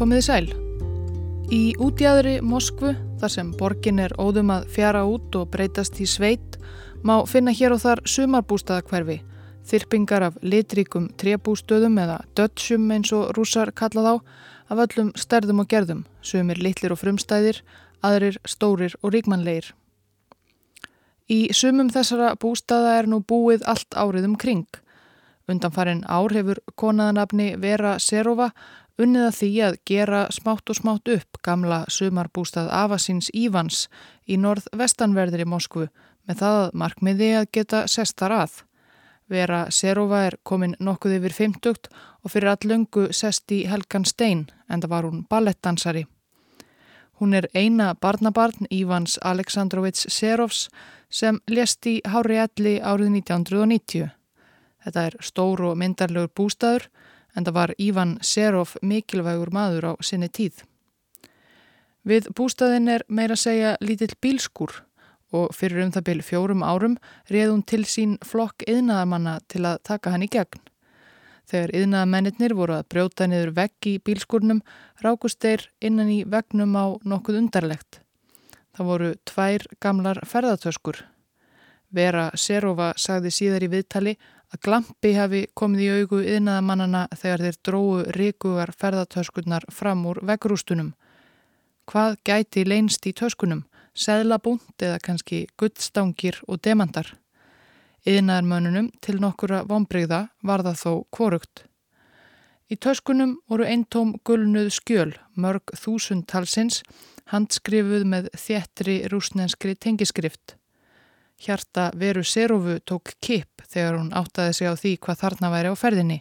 Komiði sæl. Í útjæðri Moskvu, þar sem borgin er óðum að fjara út og breytast í sveit, má finna hér og þar sumarbústaðakverfi, þyrpingar af litríkum trébústöðum eða dödsum eins og rúsar kalla þá, af öllum stærðum og gerðum, sumir litlir og frumstæðir, aðrir stórir og ríkmanleir. Í sumum þessara bústaða er nú búið allt árið um kring. Undanfarin ár hefur konaðanabni Vera Serova unniða því að gera smátt og smátt upp gamla sumarbústað Avasins Ívans í norð-vestanverðir í Moskvu með það markmiði að geta sestar að. Vera Serova er komin nokkuð yfir 50 og fyrir allöngu sest í Helgan Stein en það var hún ballettdansari. Hún er eina barnabarn Ívans Aleksandrovits Serovs sem lést í Hári Elli árið 1990. Þetta er stór og myndarlegur bústaður en það var Ívan Serov mikilvægur maður á sinni tíð. Við bústaðin er meira að segja lítill bílskur og fyrir um það byrj fjórum árum reið hún til sín flokk yðnaðamanna til að taka hann í gegn. Þegar yðnaðamennir voru að brjóta niður vegg í bílskurnum rákust þeir innan í vegnum á nokkuð undarlegt. Það voru tvær gamlar ferðartöskur. Vera Serova sagði síðar í viðtali að glampi hafi komið í augu yðnaðamannana þegar þeir dróu ríkugar ferðartöskurnar fram úr veggrústunum. Hvað gæti leinst í töskunum? Seðlabúnd eða kannski gullstangir og demandar? Yðnaðarmönunum til nokkura vonbreyða var það þó kvorugt. Í töskunum voru eintóm gulnuð skjöl, mörg þúsundtalsins, handskrifuð með þéttri rúsnenskri tengiskrift. Hjarta veru Serovu tók kip þegar hún áttaði sig á því hvað þarna væri á ferðinni.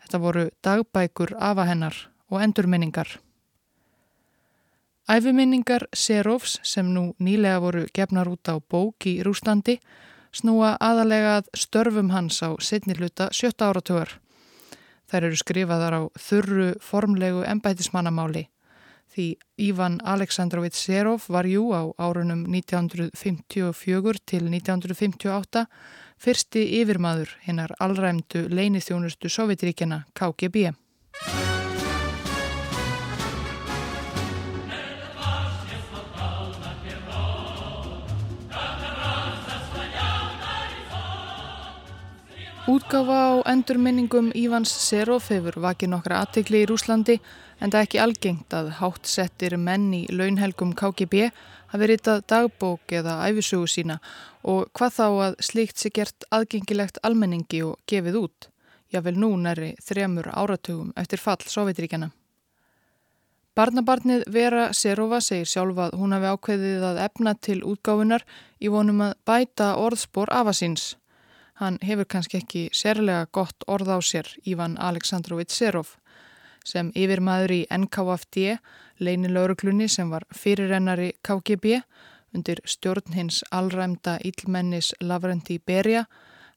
Þetta voru dagbækur afa hennar og endurminningar. Æfiminningar Serovs sem nú nýlega voru gefnar út á bók í Rúslandi snúa aðalega að störfum hans á setni hluta sjötta áratögar. Þær eru skrifaðar á þurru formlegu embætismannamáli Því Ívan Aleksandrovits Serov var jú á árunum 1954 til 1958 fyrsti yfirmaður hinnar allræmdu leinithjónustu Sovjetríkjana KGB. Útgáfa á endurminningum Ívans Serov hefur vakið nokkra aðtikli í Rúslandi en það er ekki algengt að hátsettir menn í launhelgum KGB hafi ritað dagbók eða æfisugu sína og hvað þá að slíkt sé gert aðgengilegt almenningi og gefið út. Jável nú næri þremur áratugum eftir fall Sovjetríkjana. Barnabarnið Vera Serova segir sjálfa að hún hafi ákveðið að efna til útgáfunar í vonum að bæta orðspor afasins. Hann hefur kannski ekki sérlega gott orð á sér Ívan Aleksandrovits Serov sem yfir maður í NKFD, leinilauruglunni sem var fyrirrennari KGB undir stjórn hins allræmda ílmennis Lavrendi Berja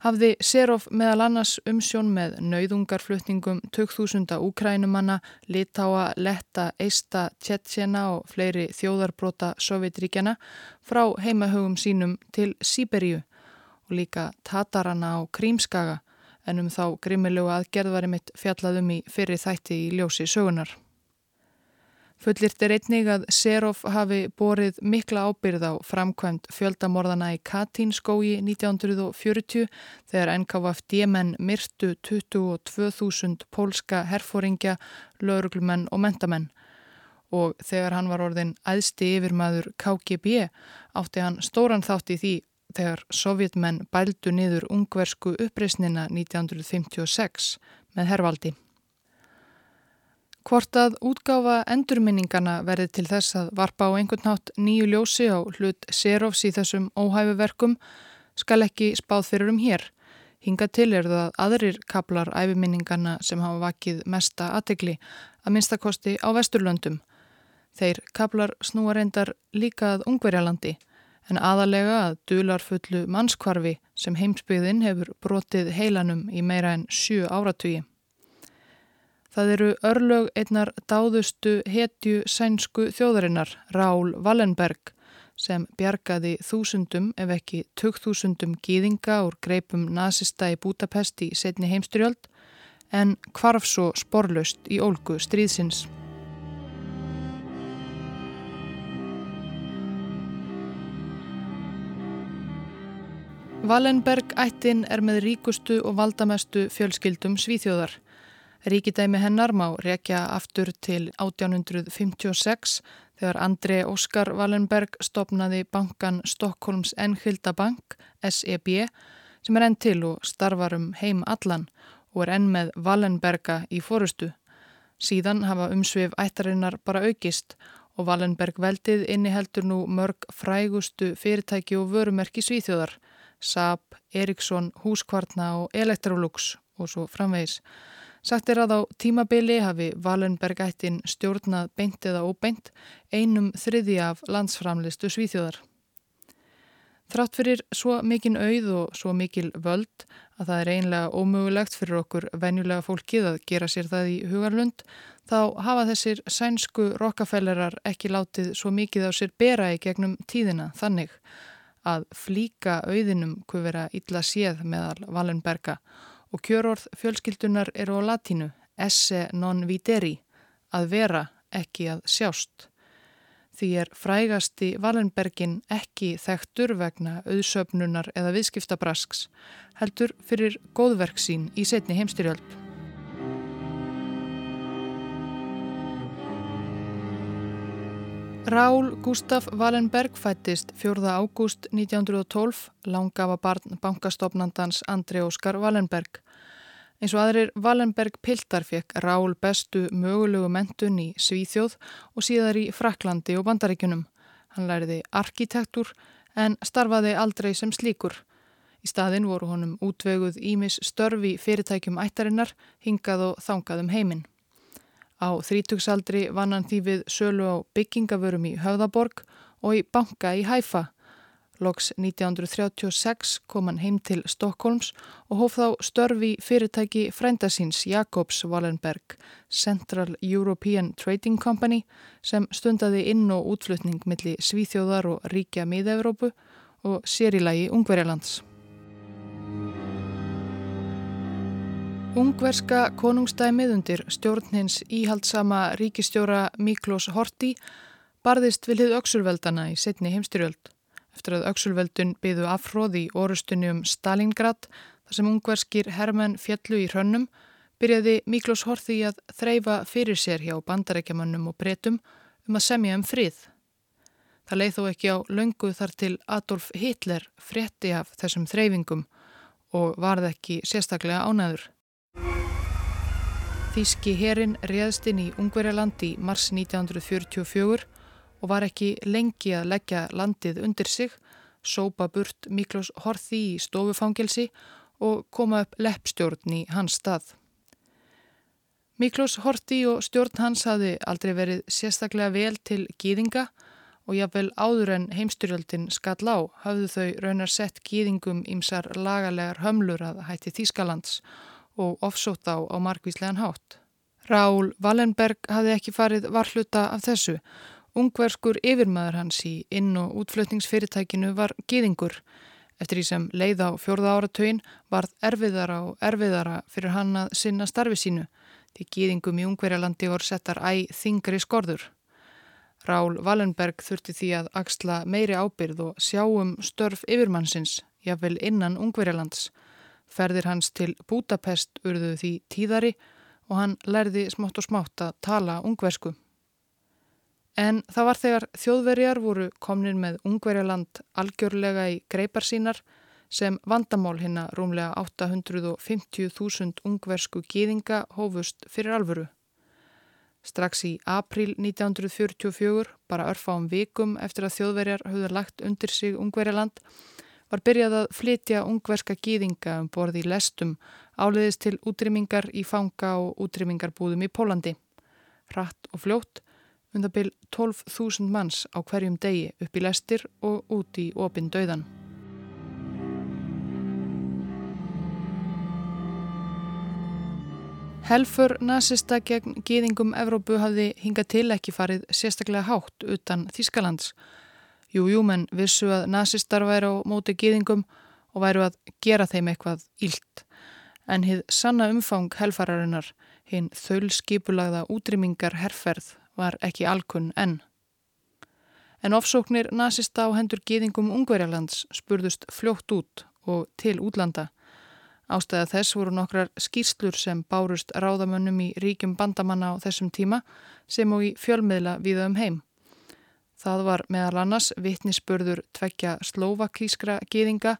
hafði Serov meðal annars umsjón með nauðungarflutningum 2000 úkrænumanna, litáa, letta, eista, tjettsjena og fleiri þjóðarbrota Sovjetríkjana frá heimahögum sínum til Sýberíu og líka Tatarana á Krímskaga en um þá grimmilegu aðgerðvari mitt fjallaðum í fyrir þætti í ljósi sögunar. Fullirt er einnig að Serov hafi borið mikla ábyrð á framkvæmt fjöldamorðana í Katínskói 1940 þegar NKVFD menn myrtu 22.000 pólska herfóringja, lauruglumenn og mentamenn og þegar hann var orðin æðsti yfirmaður KGB átti hann stóran þátt í því þegar sovjetmenn bældu niður ungversku uppreysnina 1956 með hervaldi. Hvort að útgáfa endurminningana verði til þess að varpa á einhvern nátt nýju ljósi á hlut Serovs í þessum óhæfuverkum skal ekki spáð fyrir um hér. Hinga til er það aðrir kaplar æfiminningana sem hafa vakið mesta aðtegli að minnstakosti á Vesturlöndum. Þeir kaplar snúa reyndar líka að Ungverjalandi en aðalega að dularfullu mannskvarfi sem heimsbyggðin hefur brotið heilanum í meira en sjö áratugi. Það eru örlög einnar dáðustu hetju sænsku þjóðarinnar, Rál Wallenberg, sem bjargaði þúsundum ef ekki tökþúsundum gýðinga úr greipum nazista í Budapest í setni heimstyrjöld en kvarf svo sporlaust í ólgu stríðsins. Wallenberg ættin er með ríkustu og valdamestu fjölskyldum svíþjóðar. Ríkidæmi hennar má rekja aftur til 1856 þegar Andrei Óskar Wallenberg stopnaði bankan Stockholms Enskilda Bank, SEB, sem er enn til og starfar um heim allan og er enn með Wallenberga í fórustu. Síðan hafa umsvið ættarinnar bara aukist og Wallenberg veldið inniheldur nú mörg frægustu fyrirtæki og vörumerki svíþjóðar Saab, Ericsson, Húskvartna og Electrolux og svo framvegis. Sagt er að á tímabili hafi Valenberg ættin stjórnað beint eða óbeint einum þriði af landsframlistu svíþjóðar. Þrátt fyrir svo mikinn auð og svo mikil völd að það er einlega ómögulegt fyrir okkur venjulega fólkið að gera sér það í hugarlund, þá hafa þessir sænsku rockafellerar ekki látið svo mikið á sér bera í gegnum tíðina þannig að flíka auðinum vera illa séð meðal Valenberga og kjörorð fjölskyldunar eru á latínu esse non videri, að vera ekki að sjást. Því er frægasti Valenbergin ekki þekktur vegna auðsöfnunar eða viðskiptabrasks, heldur fyrir góðverk sín í setni heimstyrjöld. Rál Gustaf Wallenberg fættist 4. ágúst 1912, langafa barn bankastofnandans Andri Óskar Wallenberg. Eins og aðrir Wallenberg Piltar fekk Rál bestu mögulegu mentun í Svíþjóð og síðar í Fraklandi og Bandaríkunum. Hann læriði arkitektur en starfaði aldrei sem slíkur. Í staðin voru honum útveguð Ímis störfi fyrirtækjum ættarinnar hingað og þangað um heiminn. Á þrítugsaldri vann hann því við sölu á byggingavörum í Höfðaborg og í banka í Hæfa. Loks 1936 kom hann heim til Stokkólms og hóf þá störfi fyrirtæki frændasins Jakobs Wallenberg, Central European Trading Company, sem stundaði inn- og útflutning millir Svíþjóðar og ríkja miða-Európu og sérilagi Ungverjalands. Ungverska konungstæmið undir stjórnhins íhaldsama ríkistjóra Miklós Horti barðist við hlið öksulveldana í setni heimstyrjöld. Eftir að öksulveldun byðu afhróði í orustunni um Stalingrad þar sem ungverskir hermenn fjallu í hrönnum byrjaði Miklós Horti að þreyfa fyrir sér hjá bandarækjamannum og bretum um að semja um frið. Það leið þó ekki á löngu þar til Adolf Hitler frétti af þessum þreyfingum og varð ekki sérstaklega ánæður. Þíski herin réðst inn í Ungverjaland í mars 1944 og var ekki lengi að leggja landið undir sig, sópa burt Miklós Horthi í stofufangelsi og koma upp leppstjórn í hans stað. Miklós Horthi og stjórn hans hafi aldrei verið sérstaklega vel til gýðinga og jáfnvel áður en heimstyrjöldin skall á hafðu þau raunar sett gýðingum ímsar lagalegar hömlur að hætti Þískalands og ofsótt á á markvíslegan hátt. Rál Wallenberg hafði ekki farið varhluta af þessu. Ungverskur yfirmaður hans í inn- og útflutningsfyrirtækinu var gýðingur. Eftir því sem leið á fjörða áratögin varð erfiðara og erfiðara fyrir hann að sinna starfi sínu. Því gýðingum í Ungverjalandi voru settar æg þingri skorður. Rál Wallenberg þurfti því að axla meiri ábyrð og sjáum störf yfirmannsins, jáfnvel innan Ungverjalands. Ferðir hans til Budapest urðu því tíðari og hann lærði smátt og smátt að tala ungversku. En það var þegar þjóðverjar voru komnir með ungverjaland algjörlega í greipar sínar sem vandamál hinna rúmlega 850.000 ungversku gýðinga hófust fyrir alvöru. Strax í april 1944, bara örfa um vikum eftir að þjóðverjar höfðu lagt undir sig ungverjaland, var byrjað að flytja ungverska gýðinga um borði í lestum áleiðist til útrymmingar í fanga og útrymmingarbúðum í Pólandi. Hratt og fljótt undabil 12.000 manns á hverjum degi upp í lestir og út í opin döiðan. Helfur nazista gegn gýðingum Evrópu hafði hingað til ekki farið sérstaklega hátt utan Þískalands Jújú, menn vissu að nazistar væri á móti gýðingum og væru að gera þeim eitthvað ílt. En hið sanna umfang helfararinnar, hinn þöl skipulagða útrymmingar herrferð, var ekki alkunn enn. En ofsóknir nazista á hendur gýðingum Ungverjalands spurðust fljótt út og til útlanda. Ástæða þess voru nokkrar skýrslur sem bárust ráðamönnum í ríkjum bandamanna á þessum tíma sem og í fjölmiðla viða um heim. Það var meðal annars vittnisspörður tvekja slovakískra gýðinga,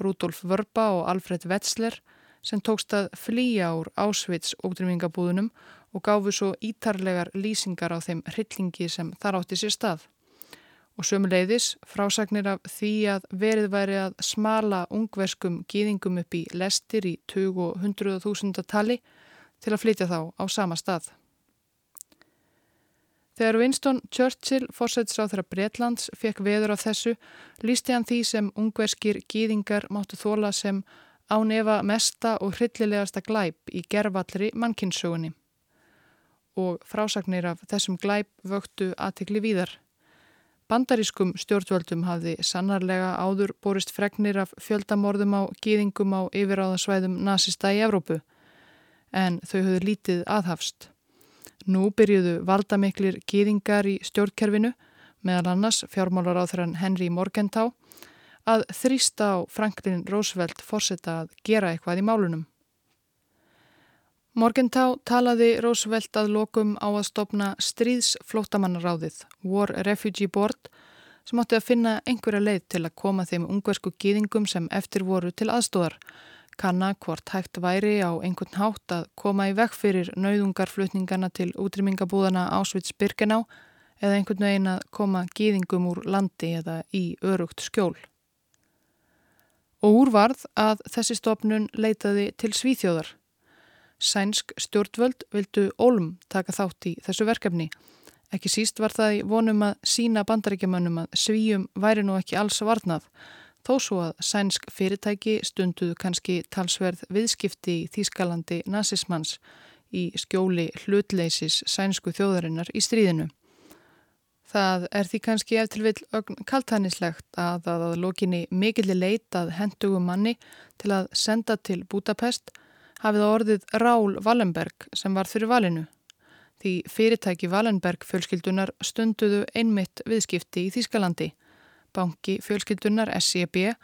Rudolf Vörba og Alfred Wetzler sem tókst að flýja úr Ásvits ótrymingabúðunum og gáfu svo ítarlegar lýsingar á þeim hryllingi sem þar átti sér stað og sömuleiðis frásagnir af því að verið væri að smala ungverskum gýðingum upp í lestir í 20 og 100.000 tali til að flytja þá á sama stað. Þegar Winston Churchill fórsættis á þeirra Breitlands fekk veður af þessu, lísti hann því sem ungverskir gýðingar máttu þóla sem ánefa mesta og hryllilegasta glæp í gerfallri mannkynnssögunni. Og frásagnir af þessum glæp vöktu aðtikli víðar. Bandarískum stjórnvöldum hafði sannarlega áður borist fregnir af fjöldamorðum á gýðingum á yfiráðasvæðum nazista í Evrópu en þau höfðu lítið aðhafst. Nú byrjuðu valdamiklir gýðingar í stjórnkerfinu meðal annars fjármálar á þeirran Henry Morgenthau að þrýsta á Franklin Roosevelt fórsetta að gera eitthvað í málunum. Morgentá talaði Roosevelt að lokum á að stopna stríðsflótamannaráðið, War Refugee Board, sem átti að finna einhverja leið til að koma þeim ungversku gýðingum sem eftir voru til aðstóðar. Kanna hvort hægt væri á einhvern hátt að koma í vekk fyrir nauðungarflutningana til útrymmingabúðana Ásvits-Birkená eða einhvern veginn að koma gýðingum úr landi eða í örugt skjól. Og úrvarð að þessi stopnun leitaði til Svíþjóðar Sænsk stjórnvöld vildu Olm taka þátt í þessu verkefni. Ekki síst var það í vonum að sína bandaríkjamannum að svíjum væri nú ekki alls varnað, þó svo að sænsk fyrirtæki stunduðu kannski talsverð viðskipti í Þýskalandi nazismans í skjóli hlutleysis sænsku þjóðarinnar í stríðinu. Það er því kannski eftir vil kaltænislegt að að lokinni mikilli leitað hendugum manni til að senda til Budapest hafið orðið Rál Wallenberg sem var fyrir valinu. Því fyrirtæki Wallenberg fjölskyldunar stunduðu einmitt viðskipti í Þýskalandi. Banki fjölskyldunar SEB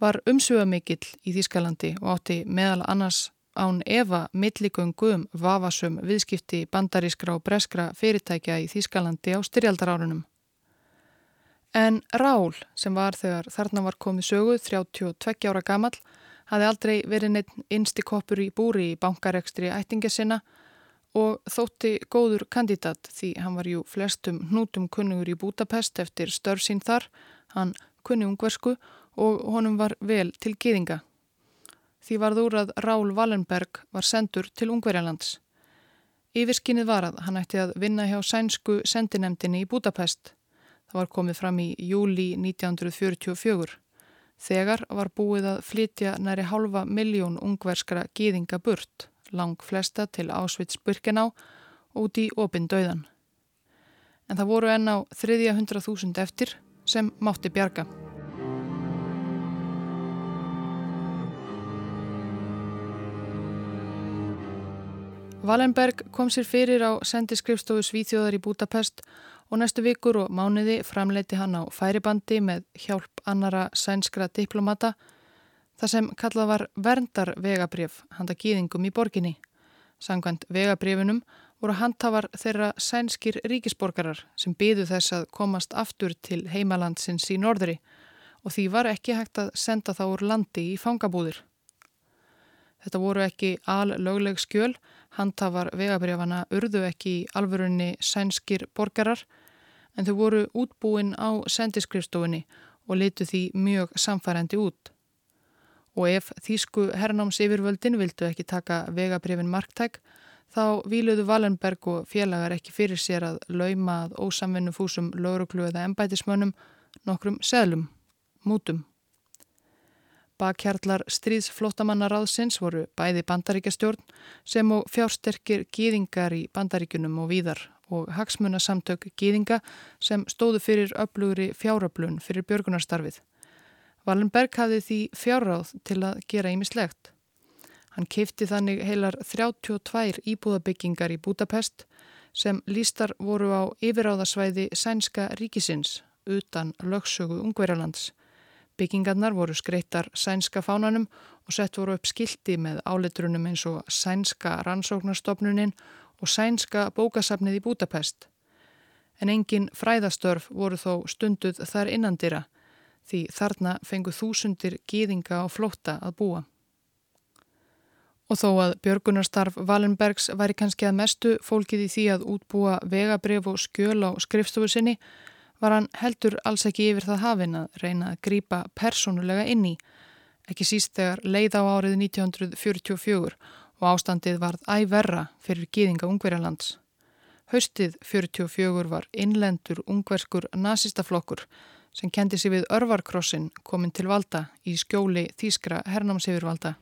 var umsögamikill í Þýskalandi og átti meðal annars án Eva milligöngum vafasum viðskipti bandarískra og breskra fyrirtækja í Þýskalandi á styrjaldarárunum. En Rál, sem var þegar þarna var komið söguð 32 ára gammal, hafði aldrei verið neitt innsti koppur í búri í bankarekstri ættinga sinna og þótti góður kandidat því hann var jú flestum hnútum kunnugur í Budapest eftir störf sín þar, hann kunni ungversku og honum var vel til geðinga. Því varð úr að Rál Wallenberg var sendur til Ungverjalands. Yfirskinnið var að hann ætti að vinna hjá sænsku sendinemdini í Budapest. Það var komið fram í júli 1944. Þegar var búið að flytja næri halva miljón ungverskra gýðinga burt, lang flesta til Ásvits Burkená út í opindauðan. En það voru enn á þriðja hundra þúsund eftir sem mátti bjarga. Wallenberg kom sér fyrir á sendiskrifstofu Svíþjóðar í Budapest og næstu vikur og mánuði framleiti hann á færibandi með hjálp annara sænskra diplomata þar sem kallað var verndar vegabrif handa gýðingum í borginni. Sangvænt vegabrifinum voru handhafar þeirra sænskir ríkisborgarar sem byðu þess að komast aftur til heimalandsins í norðri og því var ekki hægt að senda þá úr landi í fangabúðir. Þetta voru ekki allögleg skjöl, handhafar vegabrjafana urðu ekki í alvörunni sænskir borgarar en þau voru útbúin á sendiskrifstofunni og litu því mjög samfærandi út. Og ef þýsku hernáms yfirvöldin vildu ekki taka vegabrjafin marktæk, þá víluðu Wallenberg og félagar ekki fyrir sér að lauma að ósamvinnu fúsum lauruglu eða embætismönnum nokkrum seglum, mútum. Bakhjarlar stríðsflótamannaráðsins voru bæði bandaríkjastjórn sem og fjársterkir gýðingar í bandaríkunum og víðar og hagsmunasamtök gýðinga sem stóðu fyrir öflugri fjáröflun fyrir björgunarstarfið. Wallenberg hafði því fjárráð til að gera ímislegt. Hann keipti þannig heilar 32 íbúðabyggingar í Budapest sem lístar voru á yfiráðasvæði sænska ríkisins utan lögsögu Ungverjalands Byggingarnar voru skreittar sænska fánanum og sett voru upp skildi með álitrunum eins og sænska rannsóknarstofnunin og sænska bókasafnið í Budapest. En engin fræðastörf voru þó stunduð þar innandira því þarna fengu þúsundir gýðinga og flótta að búa. Og þó að Björgunarstarf Valenbergs væri kannski að mestu fólkið í því að útbúa vegabrif og skjöl á skrifstofu sinni var hann heldur alls ekki yfir það hafinn að reyna að grýpa persónulega inn í, ekki síst þegar leið á árið 1944 og ástandið varð æverra fyrir gýðinga Ungverjalands. Haustið 44 var innlendur ungverskur nazistaflokkur sem kendi sér við örvarkrossin komin til valda í skjóli Þískra hernámsifirvalda.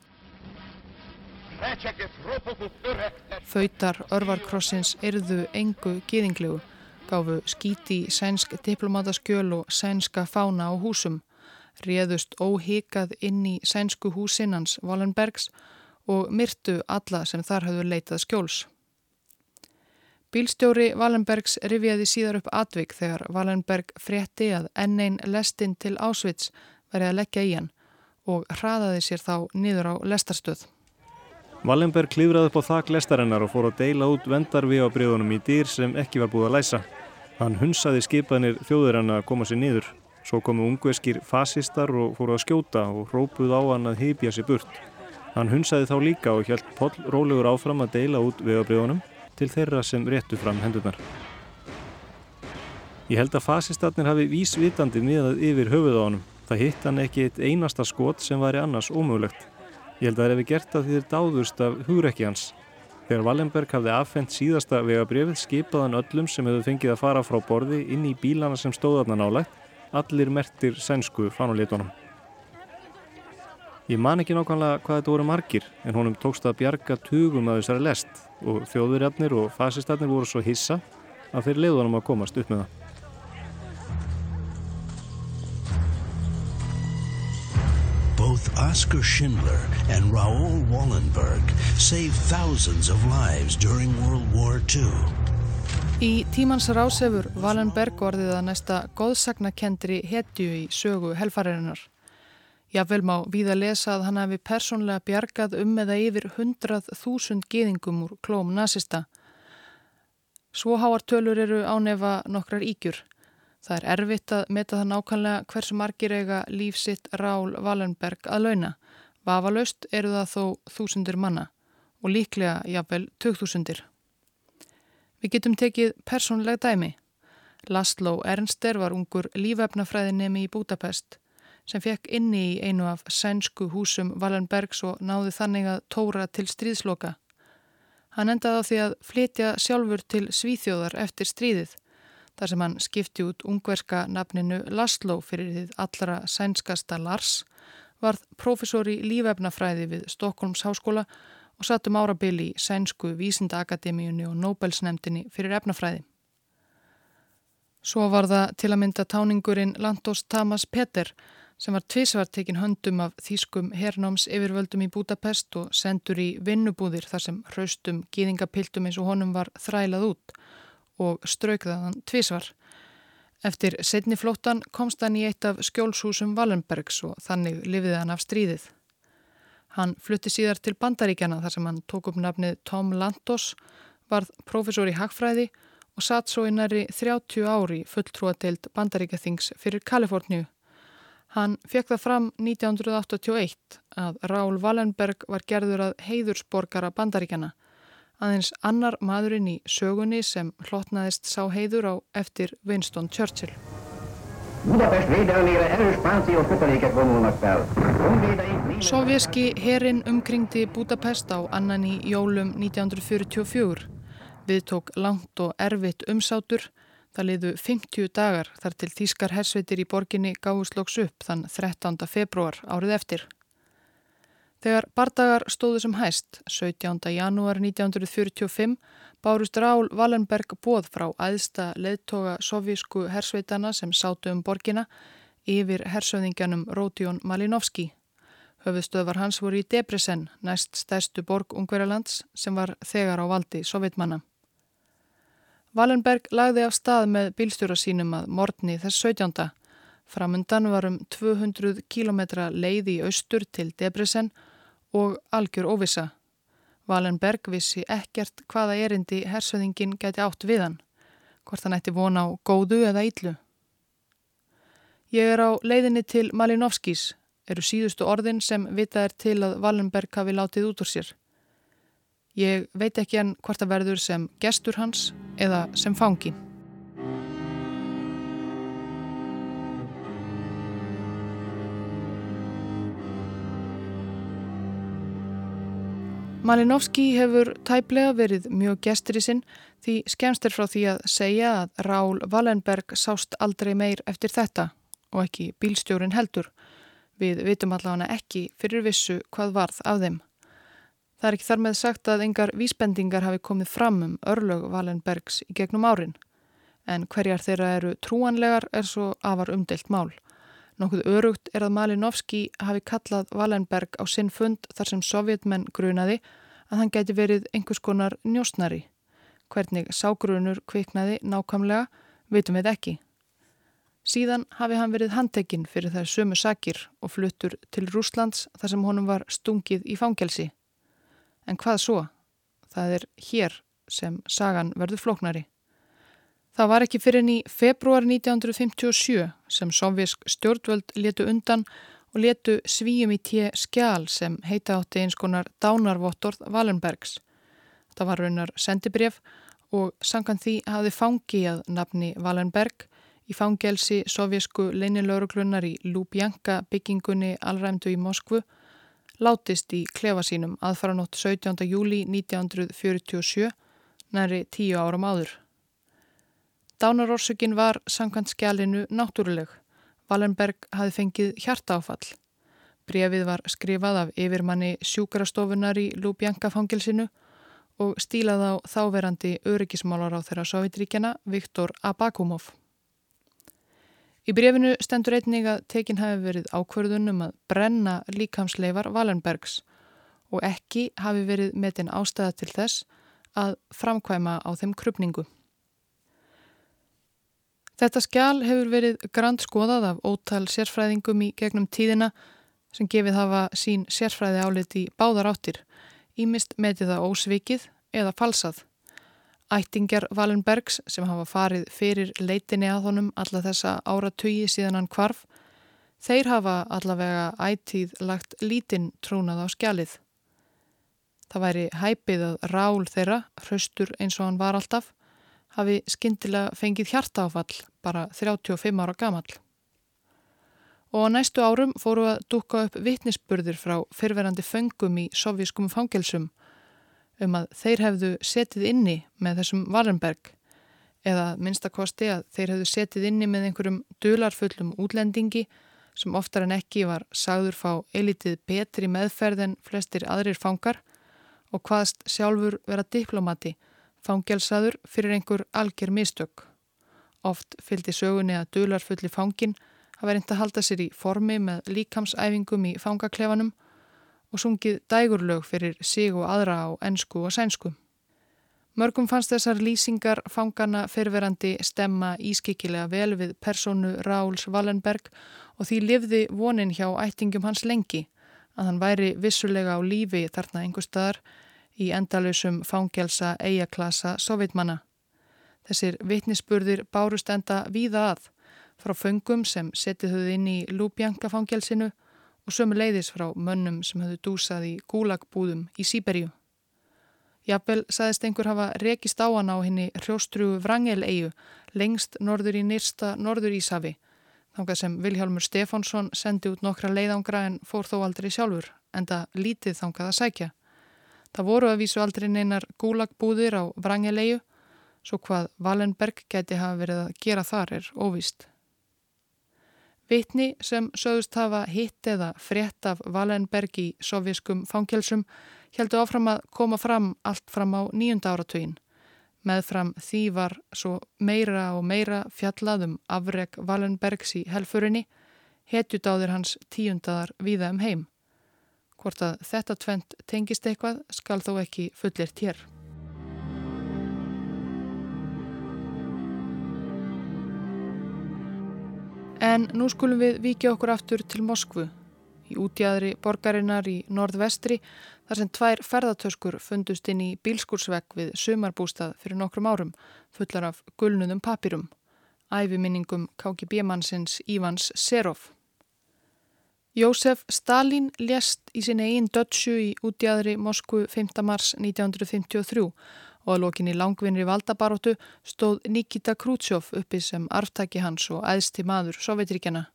Fautar örvarkrossins erðu engu gýðinglegu gáfu skíti sænsk diplomataskjöl og sænska fána á húsum, réðust óhikað inn í sænsku húsinnans Wallenbergs og myrtu alla sem þar hafðu leitað skjóls. Bílstjóri Wallenbergs rifjaði síðar upp atvik þegar Wallenberg frétti að ennein lestinn til Ásvits verið að leggja í hann og hraðaði sér þá niður á lestarstöð. Wallenberg klífraði upp á þak lestarinnar og fór að deila út vendarvi á bregðunum í dýr sem ekki var búið að læsa. Hann hunsaði skipanir þjóður að koma sér niður. Svo komu ungveskir fasistar og fóru að skjóta og rópuð á hann að heipja sér burt. Hann hunsaði þá líka og hjælt Poll rólegur áfram að deila út vegabriðunum til þeirra sem réttu fram hendurnar. Ég held að fasistarnir hafi vísvitandi miðað yfir höfuð á hann. Það hitt hann ekki eitt einasta skot sem væri annars ómögulegt. Ég held að það hefði gert að því þeir dáðust af hugrekki hans. Þegar Wallenberg hafði affendt síðasta vegabrefið skipaðan öllum sem hefðu fengið að fara frá borði inn í bílana sem stóðarna nálægt, allir mertir sænsku fanulétunum. Ég man ekki nákvæmlega hvað þetta voru margir en honum tókst að bjarga tugum að þessari lest og þjóðurjarnir og fasistarnir voru svo hissa að þeir leiðunum að komast upp með það. both Oskar Schindler and Raoul Wallenberg saved thousands of lives during World War II. Í tímans rásefur Wallenberg orðið að næsta góðsagnakendri hetju í sögu helfaririnnar. Jável má við að lesa að hann hefði persónlega bjargað um eða yfir hundrað þúsund geðingum úr klóm nazista. Svo háartölur eru ánefa nokkrar ígjur. Það er erfitt að meta það nákvæmlega hversu margir eiga lífsitt Rál Valenberg að launa. Vafalaust eru það þó þúsundir manna og líklega jáfnvel tögþúsundir. Við getum tekið persónlega dæmi. Laszlo Ernster var ungur lífefnafræðinemi í Budapest sem fekk inni í einu af sænsku húsum Valenbergs og náði þannig að tóra til stríðsloka. Hann endaði á því að flytja sjálfur til Svíþjóðar eftir stríðið þar sem hann skipti út ungverska nafninu Laszlo fyrir því allra sænskasta Lars, varð profesor í lífefnafræði við Stokkólms háskóla og satt um árabil í sænsku vísindaakademíunni og Nobelsnemdini fyrir efnafræði. Svo var það til að mynda táningurinn Lantos Tamas Peter sem var tvísvart tekinn höndum af þýskum hernáms yfirvöldum í Budapest og sendur í vinnubúðir þar sem hraustum gýðingapiltum eins og honum var þrælað út og straukðaðan tvísvar. Eftir setni flóttan komst hann í eitt af skjólshúsum Wallenbergs og þannig lifiði hann af stríðið. Hann flutti síðar til Bandaríkjana þar sem hann tók upp nafnið Tom Lantos, varð profesor í Hagfræði og satt svo í næri 30 ári fulltrúateild Bandaríkjathings fyrir Kaliforníu. Hann fekk það fram 1981 að Rál Wallenberg var gerður að heiðursborgara Bandaríkjana aðeins annar maðurinn í sögunni sem hlotnaðist sá heiður á eftir Winston Churchill. Sovjerski herin umkringdi Budapest á annan í jólum 1944. Við tók langt og erfitt umsátur. Það liðu 50 dagar þar til Þískar hersveitir í borginni gáðusloks upp þann 13. februar árið eftir. Þegar bardagar stóðu sem hæst, 17. janúar 1945, bárust Rál Wallenberg bóð frá aðsta leðtoga sovjísku hersveitana sem sátu um borgina yfir hersöðingjanum Rótjón Malinovski. Höfustöðvar hans voru í Debresen, næst stærstu borg Ungverjalands sem var þegar á valdi sovjetmanna. Wallenberg lagði af stað með bílstjóra sínum að morgni þess 17. Framundan var um 200 km leið í austur til Debrecen og algjör óvisa. Valenberg vissi ekkert hvaða erindi hersöðingin gæti átt við hann, hvort hann ætti vona á góðu eða yllu. Ég er á leiðinni til Malinovskis, eru síðustu orðin sem vitað er til að Valenberg hafi látið út úr sér. Ég veit ekki hann hvort að verður sem gestur hans eða sem fangi. Malinovski hefur tæplega verið mjög gestur í sinn því skemst er frá því að segja að Rál Wallenberg sást aldrei meir eftir þetta og ekki bílstjórin heldur. Við vitum allavega ekki fyrir vissu hvað varð af þeim. Það er ekki þar með sagt að engar vísbendingar hafi komið fram um örlög Wallenbergs í gegnum árin en hverjar þeirra eru trúanlegar er svo afar umdelt mál. Nokkuð örugt er að Malinovski hafi kallað Wallenberg á sinn fund þar sem sovjetmenn grunaði að hann gæti verið einhvers konar njósnari. Hvernig sággrunur kviknaði nákvæmlega vitum við ekki. Síðan hafi hann verið handtekinn fyrir þær sömu sakir og fluttur til Rúslands þar sem honum var stungið í fangelsi. En hvað svo? Það er hér sem sagan verður flóknari. Það var ekki fyrir í februar 1957 sem sovjísk stjórnvöld letu undan og letu svíum í tíu skjál sem heita átti eins konar dánarvottorð Valenbergs. Það var raunar sendibref og sangan því hafði fangi að nafni Valenberg í fangelsi sovjísku leinilögruglunar í Lubjanka byggingunni allræmdu í Moskvu látist í klefa sínum aðfaranótt 17. júli 1947 næri tíu áram áður. Dánarorsökin var samkvæmt skjálinu náttúruleg. Valenberg hafi fengið hjartaáfall. Brefið var skrifað af yfirmanni sjúkarastofunar í Lubjanka fangilsinu og stílað á þáverandi öryggismálar á þeirra Sovjetríkjana Viktor Abakumov. Í brefinu stendur einnig að tekin hafi verið ákverðunum að brenna líkamsleifar Valenbergs og ekki hafi verið metin ástæða til þess að framkvæma á þeim krupningu. Þetta skjál hefur verið grand skoðað af ótal sérfræðingum í gegnum tíðina sem gefið hafa sín sérfræði álit í báðar áttir, ímist metið það ósvikið eða falsað. Ættingjar Valenbergs sem hafa farið fyrir leitinni að honum alla þessa áratögi síðan hann kvarf, þeir hafa allavega ættíð lagt lítinn trúnað á skjalið. Það væri hæpið að rál þeirra, hraustur eins og hann var alltaf, hafi skindilega fengið hjartaáfall bara 35 ára gamall. Og á næstu árum fóru að dúka upp vittnisspurðir frá fyrverandi föngum í sovjískum fangelsum um að þeir hefðu setið inni með þessum Varenberg eða minnstakosti að þeir hefðu setið inni með einhverjum dularfullum útlendingi sem oftar en ekki var sagður fá elitið betri meðferð en flestir aðrir fangar og hvaðst sjálfur vera diplomati fangelsaður fyrir einhver algjör mistök. Oft fylgdi sögunni að dularfulli fangin hafa reynd að halda sér í formi með líkamsæfingum í fangaklefanum og sungið dægurlög fyrir sig og aðra á ennsku og sænsku. Mörgum fannst þessar lýsingar fangana fyrverandi stemma ískikilega vel við personu Ráls Wallenberg og því livði vonin hjá ættingum hans lengi að hann væri vissulega á lífi þarna einhver staðar í endalösum fangelsa eigaklasa sovjetmanna. Þessir vitnisspurðir bárust enda víða að frá föngum sem setið höfðu inn í Lúbjanka fangelsinu og sömu leiðis frá mönnum sem höfðu dúsað í gúlagbúðum í Sýberju. Jafnvel saðist einhver hafa rekist á hann á henni hrjóstrugu Vrangel-eigu lengst norður í nýrsta norður Ísafi, þangað sem Vilhjálmur Stefánsson sendi út nokkra leiðangra en fór þó aldrei sjálfur, enda lítið þangað að sækja. Það voru að vísu aldrei neinar gúlagbúðir á Vrangelegu, svo hvað Valenberg geti hafa verið að gera þar er óvist. Vitni sem sögust hafa hitt eða frétt af Valenberg í sovjaskum fangelsum heldu áfram að koma fram allt fram á nýjunda áratögin. Meðfram því var svo meira og meira fjallaðum afreg Valenbergs í helfurinni, hetjudáðir hans tíundaðar viða um heim. Hvort að þetta tvent tengist eitthvað skal þó ekki fullirt hér. En nú skulum við vikja okkur aftur til Moskvu. Í útjæðri borgarinnar í nordvestri þar sem tvær ferðartöskur fundust inn í bílskúrsvegg við sumarbústað fyrir nokkrum árum fullar af gulnunum papirum. Æfiminningum KGB-mannsins Ívans Serov. Jósef Stalin lést í sinni einn dödsju í útjæðri Moskvu 5. mars 1953 og að lokinni langvinnri valdabaróttu stóð Nikita Khrushchev uppi sem arftæki hans og æðsti maður Sovjetríkjana.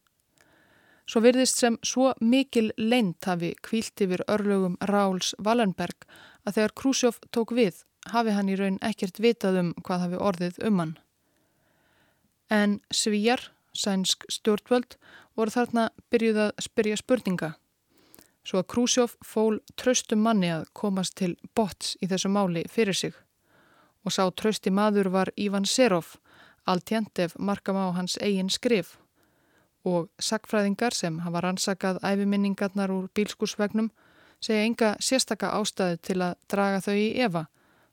Svo virðist sem svo mikil leint hafi kvílt yfir örlögum Ráls Wallenberg að þegar Khrushchev tók við hafi hann í raun ekkert vitað um hvað hafi orðið um hann. En Svíjar, sænsk stjórnvöld, voru þarna byrjuð að spyrja spurninga. Svo að Krúsjóf fól tröstum manni að komast til bots í þessu máli fyrir sig. Og sá trösti maður var Ívan Serov, altjentef markam á hans eigin skrif. Og sakfræðingar sem hafa rannsakað æfiminningarnar úr bílskúsvegnum segja enga sérstaka ástæðu til að draga þau í Eva.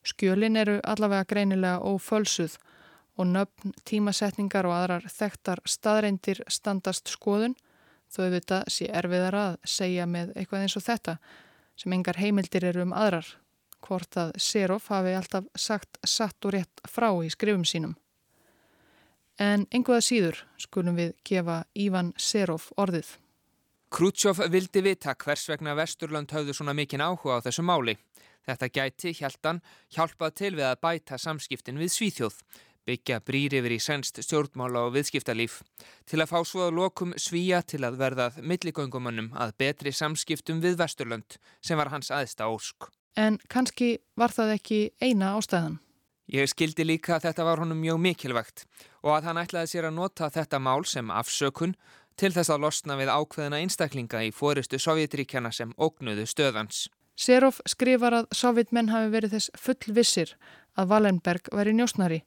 Skjölin eru allavega greinilega ófölsuð og nöfn, tímasetningar og aðrar þekktar staðreindir standast skoðun þó auðvitað sé erfiðar að segja með eitthvað eins og þetta sem engar heimildir eru um aðrar hvort að Serov hafi alltaf sagt satt og rétt frá í skrifum sínum. En einhverða síður skulum við gefa Ívan Serov orðið. Krútsjóf vildi vita hvers vegna Vesturland höfðu svona mikinn áhuga á þessu máli. Þetta gæti, hjæltan, hjálpað til við að bæta samskiptin við Svíþjóð byggja brýr yfir í senst stjórnmála og viðskiptalíf til að fá svo að lokum svíja til að verðað milligöngumannum að betri samskiptum við Vesturlönd sem var hans aðsta ósk. En kannski var það ekki eina ástæðan? Ég skildi líka að þetta var honum mjög mikilvægt og að hann ætlaði sér að nota þetta mál sem afsökun til þess að losna við ákveðina einstaklinga í fóristu Sovjetríkjana sem ógnuðu stöðans. Serov skrifar að Sovjetmenn hafi verið þess fullvissir að Wallenberg væri njósnari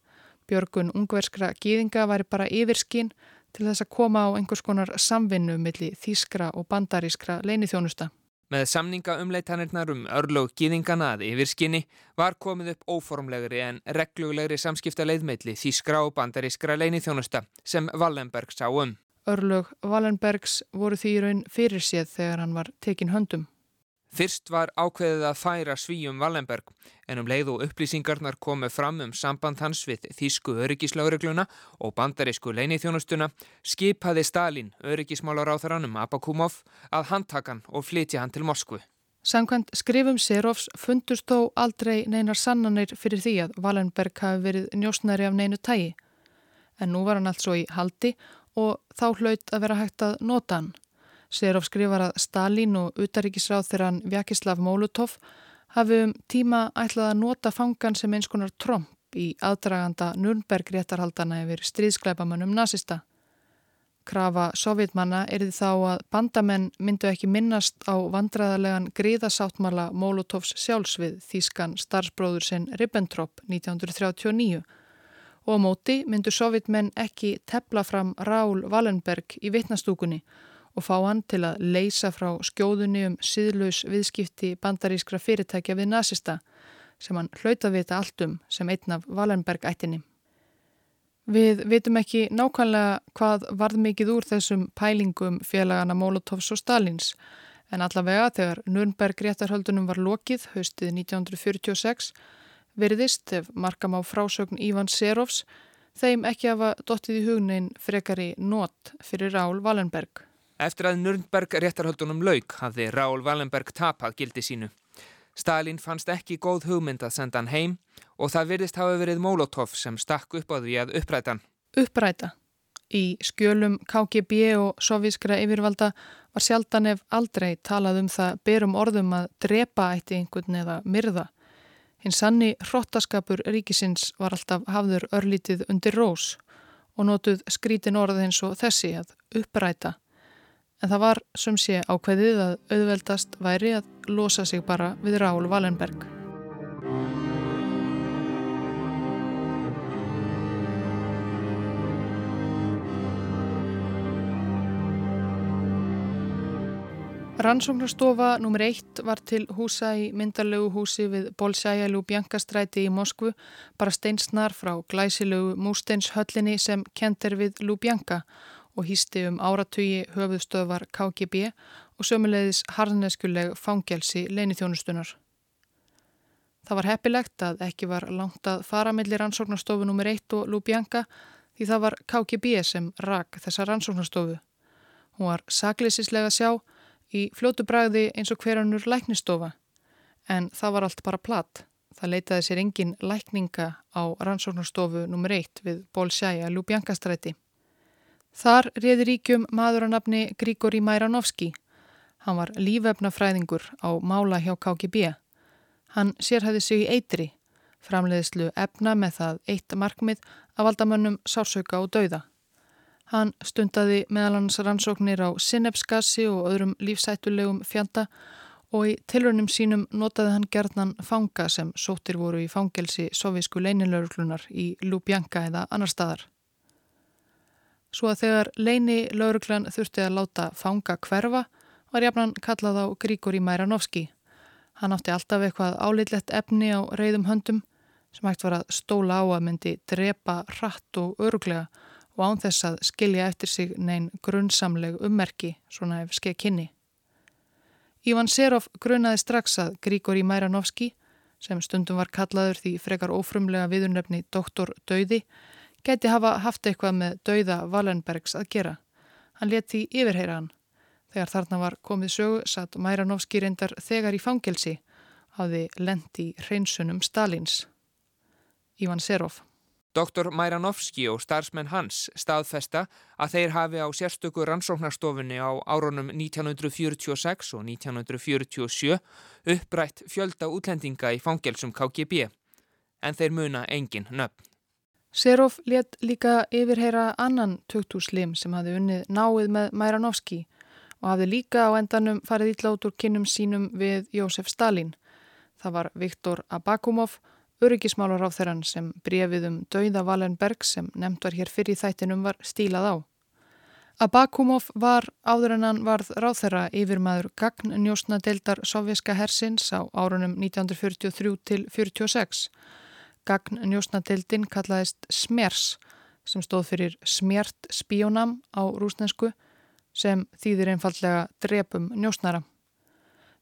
Björgun ungverskra gýðinga væri bara yfirskinn til þess að koma á einhvers konar samvinnu millir þýskra og bandarískra leinithjónusta. Með samninga umleitanirnar um örlög gýðingana að yfirskinni var komið upp óformlegri en reglulegri samskipta leiðmeitli þýskra og bandarískra leinithjónusta sem Wallenberg sá um. Örlög Wallenbergs voru því raun fyrir séð þegar hann var tekin höndum. Fyrst var ákveðið að færa svíjum Wallenberg en um leið og upplýsingarnar komu fram um samband hans við Þísku öryggislauregluna og bandarísku leinithjónustuna skipaði Stalin öryggismálar á þaranum Abakumov að handtakan og flytja hann til Moskvu. Samkvæmt skrifum Serovs fundust þó aldrei neinar sannanir fyrir því að Wallenberg hafi verið njósnæri af neinu tægi. En nú var hann allt svo í haldi og þá hlaut að vera hægt að nota hann. Serov skrifar að Stalin og utaríkisráð þegar hann Vjakislav Molotov hafi um tíma ætlað að nota fangan sem eins konar tromp í aðdraganda Nürnberg réttarhaldana yfir stríðskleipamannum nazista. Krafa sovjetmanna er því þá að bandamenn myndu ekki minnast á vandraðarlegan gríðasáttmala Molotovs sjálfsvið Þískan starfsbróður sinn Ribbentrop 1939 og á móti myndu sovjetmenn ekki tepla fram Rál Wallenberg í vittnastúkunni og fá hann til að leysa frá skjóðunni um síðlaus viðskipti bandarískra fyrirtækja við nazista sem hann hlauta vita allt um sem einn af Wallenberg-ættinni. Við vitum ekki nákvæmlega hvað varð mikið úr þessum pælingum félagana Molotovs og Stalins en allavega þegar Nürnberg réttarhöldunum var lokið haustið 1946 veriðist ef markam á frásögn Ívan Serovs þeim ekki hafa dottið í hugnein frekari nót fyrir Rál Wallenberg. Eftir að Nürnberg réttarhöldunum lauk hafði Rál Wallenberg tapað gildi sínu. Stalin fannst ekki góð hugmynd að senda hann heim og það virðist hafa verið Molotov sem stakk upp á því að uppræta hann. Uppræta? Í skjölum KGB og sovískra yfirvalda var sjaldan ef aldrei talað um það berum orðum að drepa eitt einhvern eða myrða. Hinn sanni hróttaskapur ríkisins var alltaf hafður örlítið undir rós og notuð skrítin orð eins og þessi að uppræta en það var sem sé ákveðið að auðveldast væri að losa sig bara við Rál Valenberg. Rannsóknarstofa nr. 1 var til húsa í myndarlegu húsi við Bolsæjalu Bjankastræti í Moskvu bara steinsnar frá glæsilegu músteinshöllinni sem kent er við Lubjanka og hýsti um áratugi höfuðstöðvar KGB og sömulegðis harðneskuleg fangelsi leinithjónustunar. Það var heppilegt að ekki var langt að fara mellir rannsóknarstofu nr. 1 og Lubjanka því það var KGB sem rak þessa rannsóknarstofu. Hún var sakleisislega sjá í fljótu bræði eins og hverjanur læknistofa en það var allt bara platt. Það leitaði sér engin lækninga á rannsóknarstofu nr. 1 við Bolsjæja Lubjankastræti. Þar reði ríkjum maður að nafni Grigori Majranovski. Hann var lífefnafræðingur á mála hjá KGB. Hann sérhæði sig í eitri, framleiðslu efna með það eitt markmið af valdamönnum sársauka og dauða. Hann stundaði meðal hans rannsóknir á sinnefskassi og öðrum lífsættulegum fjanda og í tilrönum sínum notaði hann gerðnan fanga sem sóttir voru í fangelsi sovísku leinilögurklunar í Lubjanka eða annar staðar. Svo að þegar leini lögurklan þurfti að láta fanga hverfa var jafnan kallað á Gríkori Mæranovski. Hann átti alltaf eitthvað álitlegt efni á reyðum höndum sem hægt var að stóla á að myndi drepa hratt og öruglega og án þess að skilja eftir sig neyn grunnsamleg ummerki, svona ef skeið kynni. Ívan Serov grunnaði strax að Grígori Mæranovski, sem stundum var kallaður því frekar ófrumlega viðurnefni Doktor Dauði, geti hafa haft eitthvað með Dauða Valenbergs að gera. Hann leti yfirheyra hann. Þegar þarna var komið sögu satt Mæranovski reyndar þegar í fangelsi hafði lendi hreinsunum Stalins. Ívan Serov. Dr. Mæranovski og starfsmenn hans staðfesta að þeir hafi á sérstöku rannsóknarstofunni á árunum 1946 og 1947 upprætt fjölda útlendinga í fangelsum KGB en þeir muna engin nöfn. Serov let líka yfirheyra annan töktúslim sem hafi unnið náið með Mæranovski og hafði líka á endanum farið ítlátt úr kinnum sínum við Jósef Stalin. Það var Viktor Abakumov, öryggismálar á þeirran sem brefið um dauða Valenberg sem nefnt var hér fyrir þættinum var stílað á. Abakumov var áður en hann varð ráþeira yfirmaður gagn njósna deildar sovjerska hersins á árunum 1943 til 1946. Gagn njósna deildin kallaðist SMERS sem stóð fyrir smjert spíónam á rúsnensku sem þýðir einfallega drepum njósnara.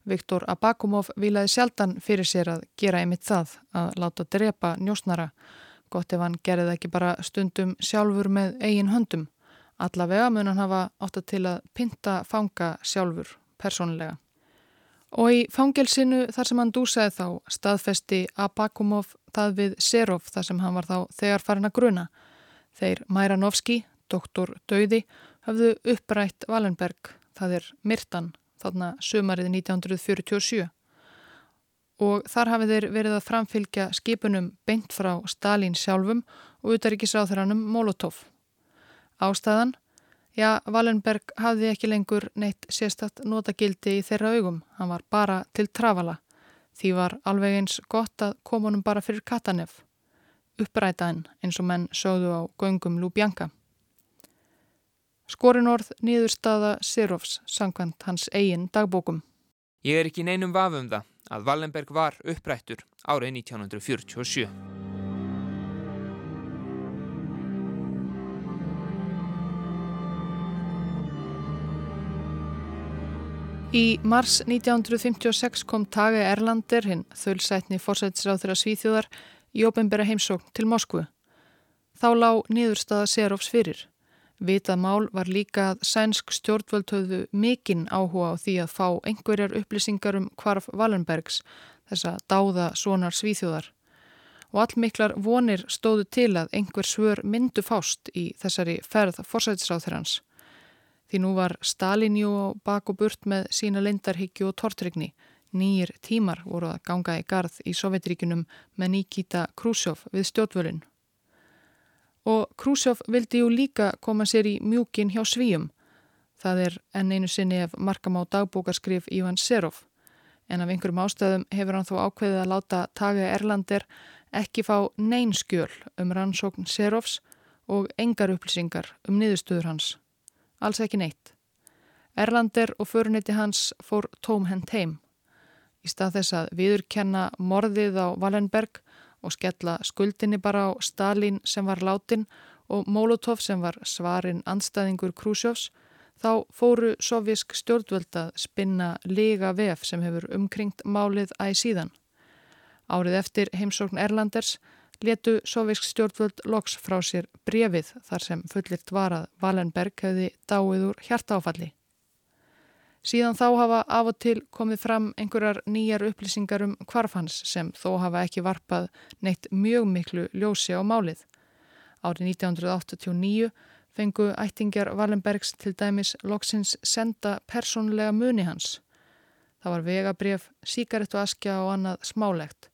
Viktor Abakumov vilaði sjaldan fyrir sér að gera einmitt það að láta drepa njósnara. Gott ef hann gerði ekki bara stundum sjálfur með eigin höndum. Allavega mun hann hafa átt að til að pinta fanga sjálfur, persónlega. Og í fangelsinu þar sem hann dúsaði þá staðfesti Abakumov það við Serov þar sem hann var þá þegar farin að gruna. Þeir Mæranovski, doktor Dauði, hafðu upprætt Valenberg, það er Myrtan, þarna sömarið 1947. Og þar hafið þeir verið að framfylgja skipunum beint frá Stalin sjálfum og utaríkisráþuranum Molotov. Ástæðan? Já, Valenberg hafði ekki lengur neitt sérstatt notagildi í þeirra augum. Hann var bara til trafala. Því var alveg eins gott að komunum bara fyrir Katanef. Upprætaðin eins og menn sögðu á göngum Lubjanka. Skorinorð nýðurstaða Sirovs sangkvæmt hans eigin dagbókum. Ég er ekki neinum vafum það að Wallenberg var upprættur árið 1947. Í mars 1956 kom Tage Erlander, hinn þölsætni fórsættisráð þeirra Svíþjóðar, í óbembera heimsókn til Moskvu. Þá lág nýðurstaða Serovs fyrir. Vitað mál var líka að sænsk stjórnvöld höfðu mikinn áhuga á því að fá einhverjar upplýsingar um hvarf Wallenbergs, þessa dáða svonar svíþjóðar. Og allmiklar vonir stóðu til að einhver svör myndu fást í þessari ferð forsætisráþurans. Því nú var Stalinjú á bak og burt með sína lindarhyggju og tortrygni. Nýjir tímar voru að ganga í garð í Sovjetríkunum með Nikita Khrushchev við stjórnvölinn og Krúsjóf vildi jú líka koma sér í mjúkin hjá svíum. Það er enn einu sinni ef markam á dagbókarskrif Ívan Serov. En af einhverjum ástæðum hefur hann þó ákveðið að láta Tage Erlander ekki fá neyn skjöl um rannsókn Serovs og engar upplýsingar um niðurstöður hans. Alls ekki neitt. Erlander og förunetti hans fór tómhend heim. Í stað þess að viðurkenna morðið á Wallenberg og skella skuldinni bara á Stalin sem var látin og Molotov sem var svarinn anstæðingur Krúsjófs þá fóru sovjísk stjórnvöld að spinna lega vef sem hefur umkringt málið æg síðan. Árið eftir heimsókn Erlanders letu sovjísk stjórnvöld loks frá sér brefið þar sem fullirt var að Valenberg hefði dáið úr hjartáfalli. Síðan þá hafa af og til komið fram einhverjar nýjar upplýsingar um kvarfans sem þó hafa ekki varpað neitt mjög miklu ljósi á málið. Árið 1989 fengu ættingjar Wallenbergs til dæmis loksins senda persónlega muni hans. Það var vegabref, síkarettu askja og annað smálegt.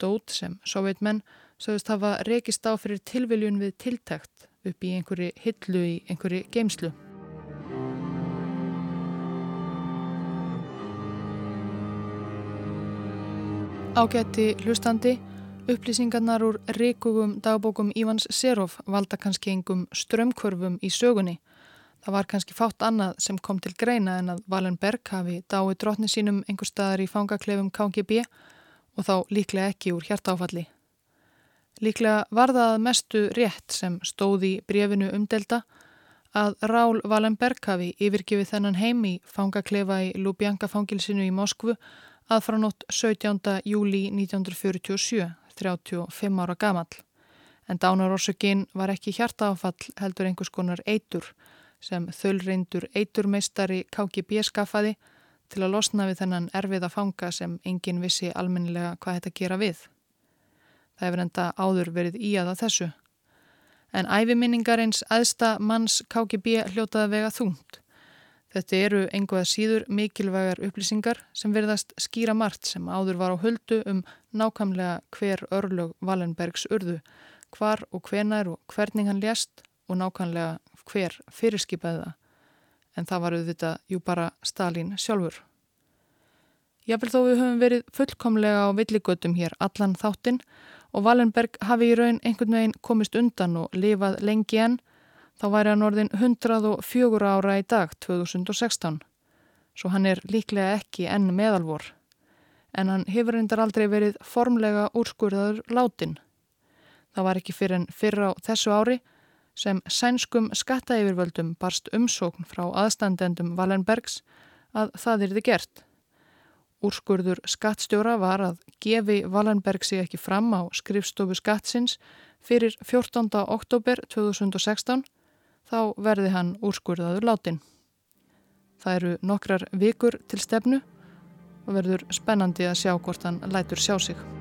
Dót sem sovjetmenn sögust hafa rekist á fyrir tilviljun við tiltækt upp í einhverju hillu í einhverju geimslu. Ágætti hlustandi, upplýsingarnar úr reykugum dagbókum Ívans Serov valda kannski engum strömmkvörfum í sögunni. Það var kannski fátt annað sem kom til greina en að Valenberg hafi dái drotni sínum einhver staðar í fangaklefum KGB og þá líklega ekki úr hjartáfalli. Líklega var það mestu rétt sem stóði brefinu umdelda að Rál Valenberg hafi yfirgifið þennan heim í fangaklefa í Lubjanka fangilsinu í Moskvu að frá nótt 17. júli 1947, 35 ára gamall. En dánarorsökin var ekki hjartaáfall heldur einhvers konar eitur sem þölreindur eiturmeistari KGB skaffaði til að losna við þennan erfiða fanga sem enginn vissi almennilega hvað þetta gera við. Það hefur enda áður verið í aða þessu. En æfiminningar eins aðsta manns KGB hljótaði vega þúnt. Þetta eru einhvað síður mikilvægar upplýsingar sem verðast skýra margt sem áður var á höldu um nákamlega hver örlög Wallenbergs urðu, hvar og hvenar og hvernig hann lést og nákamlega hver fyrirskipaði það. En það var auðvitað jú bara Stalin sjálfur. Jáfnvel þó við höfum verið fullkomlega á villigötum hér allan þáttinn og Wallenberg hafi í raun einhvern veginn komist undan og lifað lengi enn Þá væri hann orðin 104 ára í dag 2016. Svo hann er líklega ekki enn meðalvor. En hann hefur reyndar aldrei verið formlega úrskurðaður látin. Það var ekki fyrir en fyrra á þessu ári sem sænskum skattaeyfirvöldum barst umsókn frá aðstandendum Wallenbergs að það þið gert. Úrskurður skattstjóra var að gefi Wallenberg sig ekki fram á skrifstofu skattsins fyrir 14. oktober 2016 þá verði hann úrskurðaður látin. Það eru nokkrar vikur til stefnu og verður spennandi að sjá hvort hann lætur sjá sig.